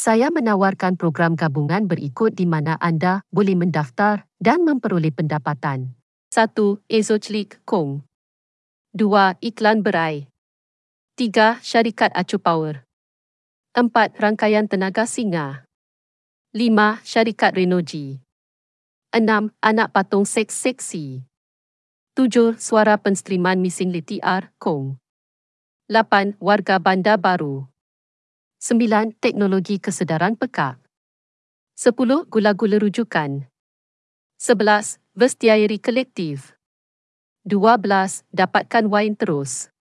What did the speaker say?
Saya menawarkan program gabungan berikut di mana anda boleh mendaftar dan memperoleh pendapatan. 1. Ezochlik Kong 2. Iklan berai 3. Syarikat Acu Power 4. Rangkaian Tenaga Singa 5. Syarikat Renoji 6. Anak Patung Seks Seksi 7. Suara Penstriman Missing LTR Kong 8. Warga Bandar Baru 9. Teknologi Kesedaran Pekak 10. Gula-gula rujukan 11. Bestiairi kolektif 12. Dapatkan wine terus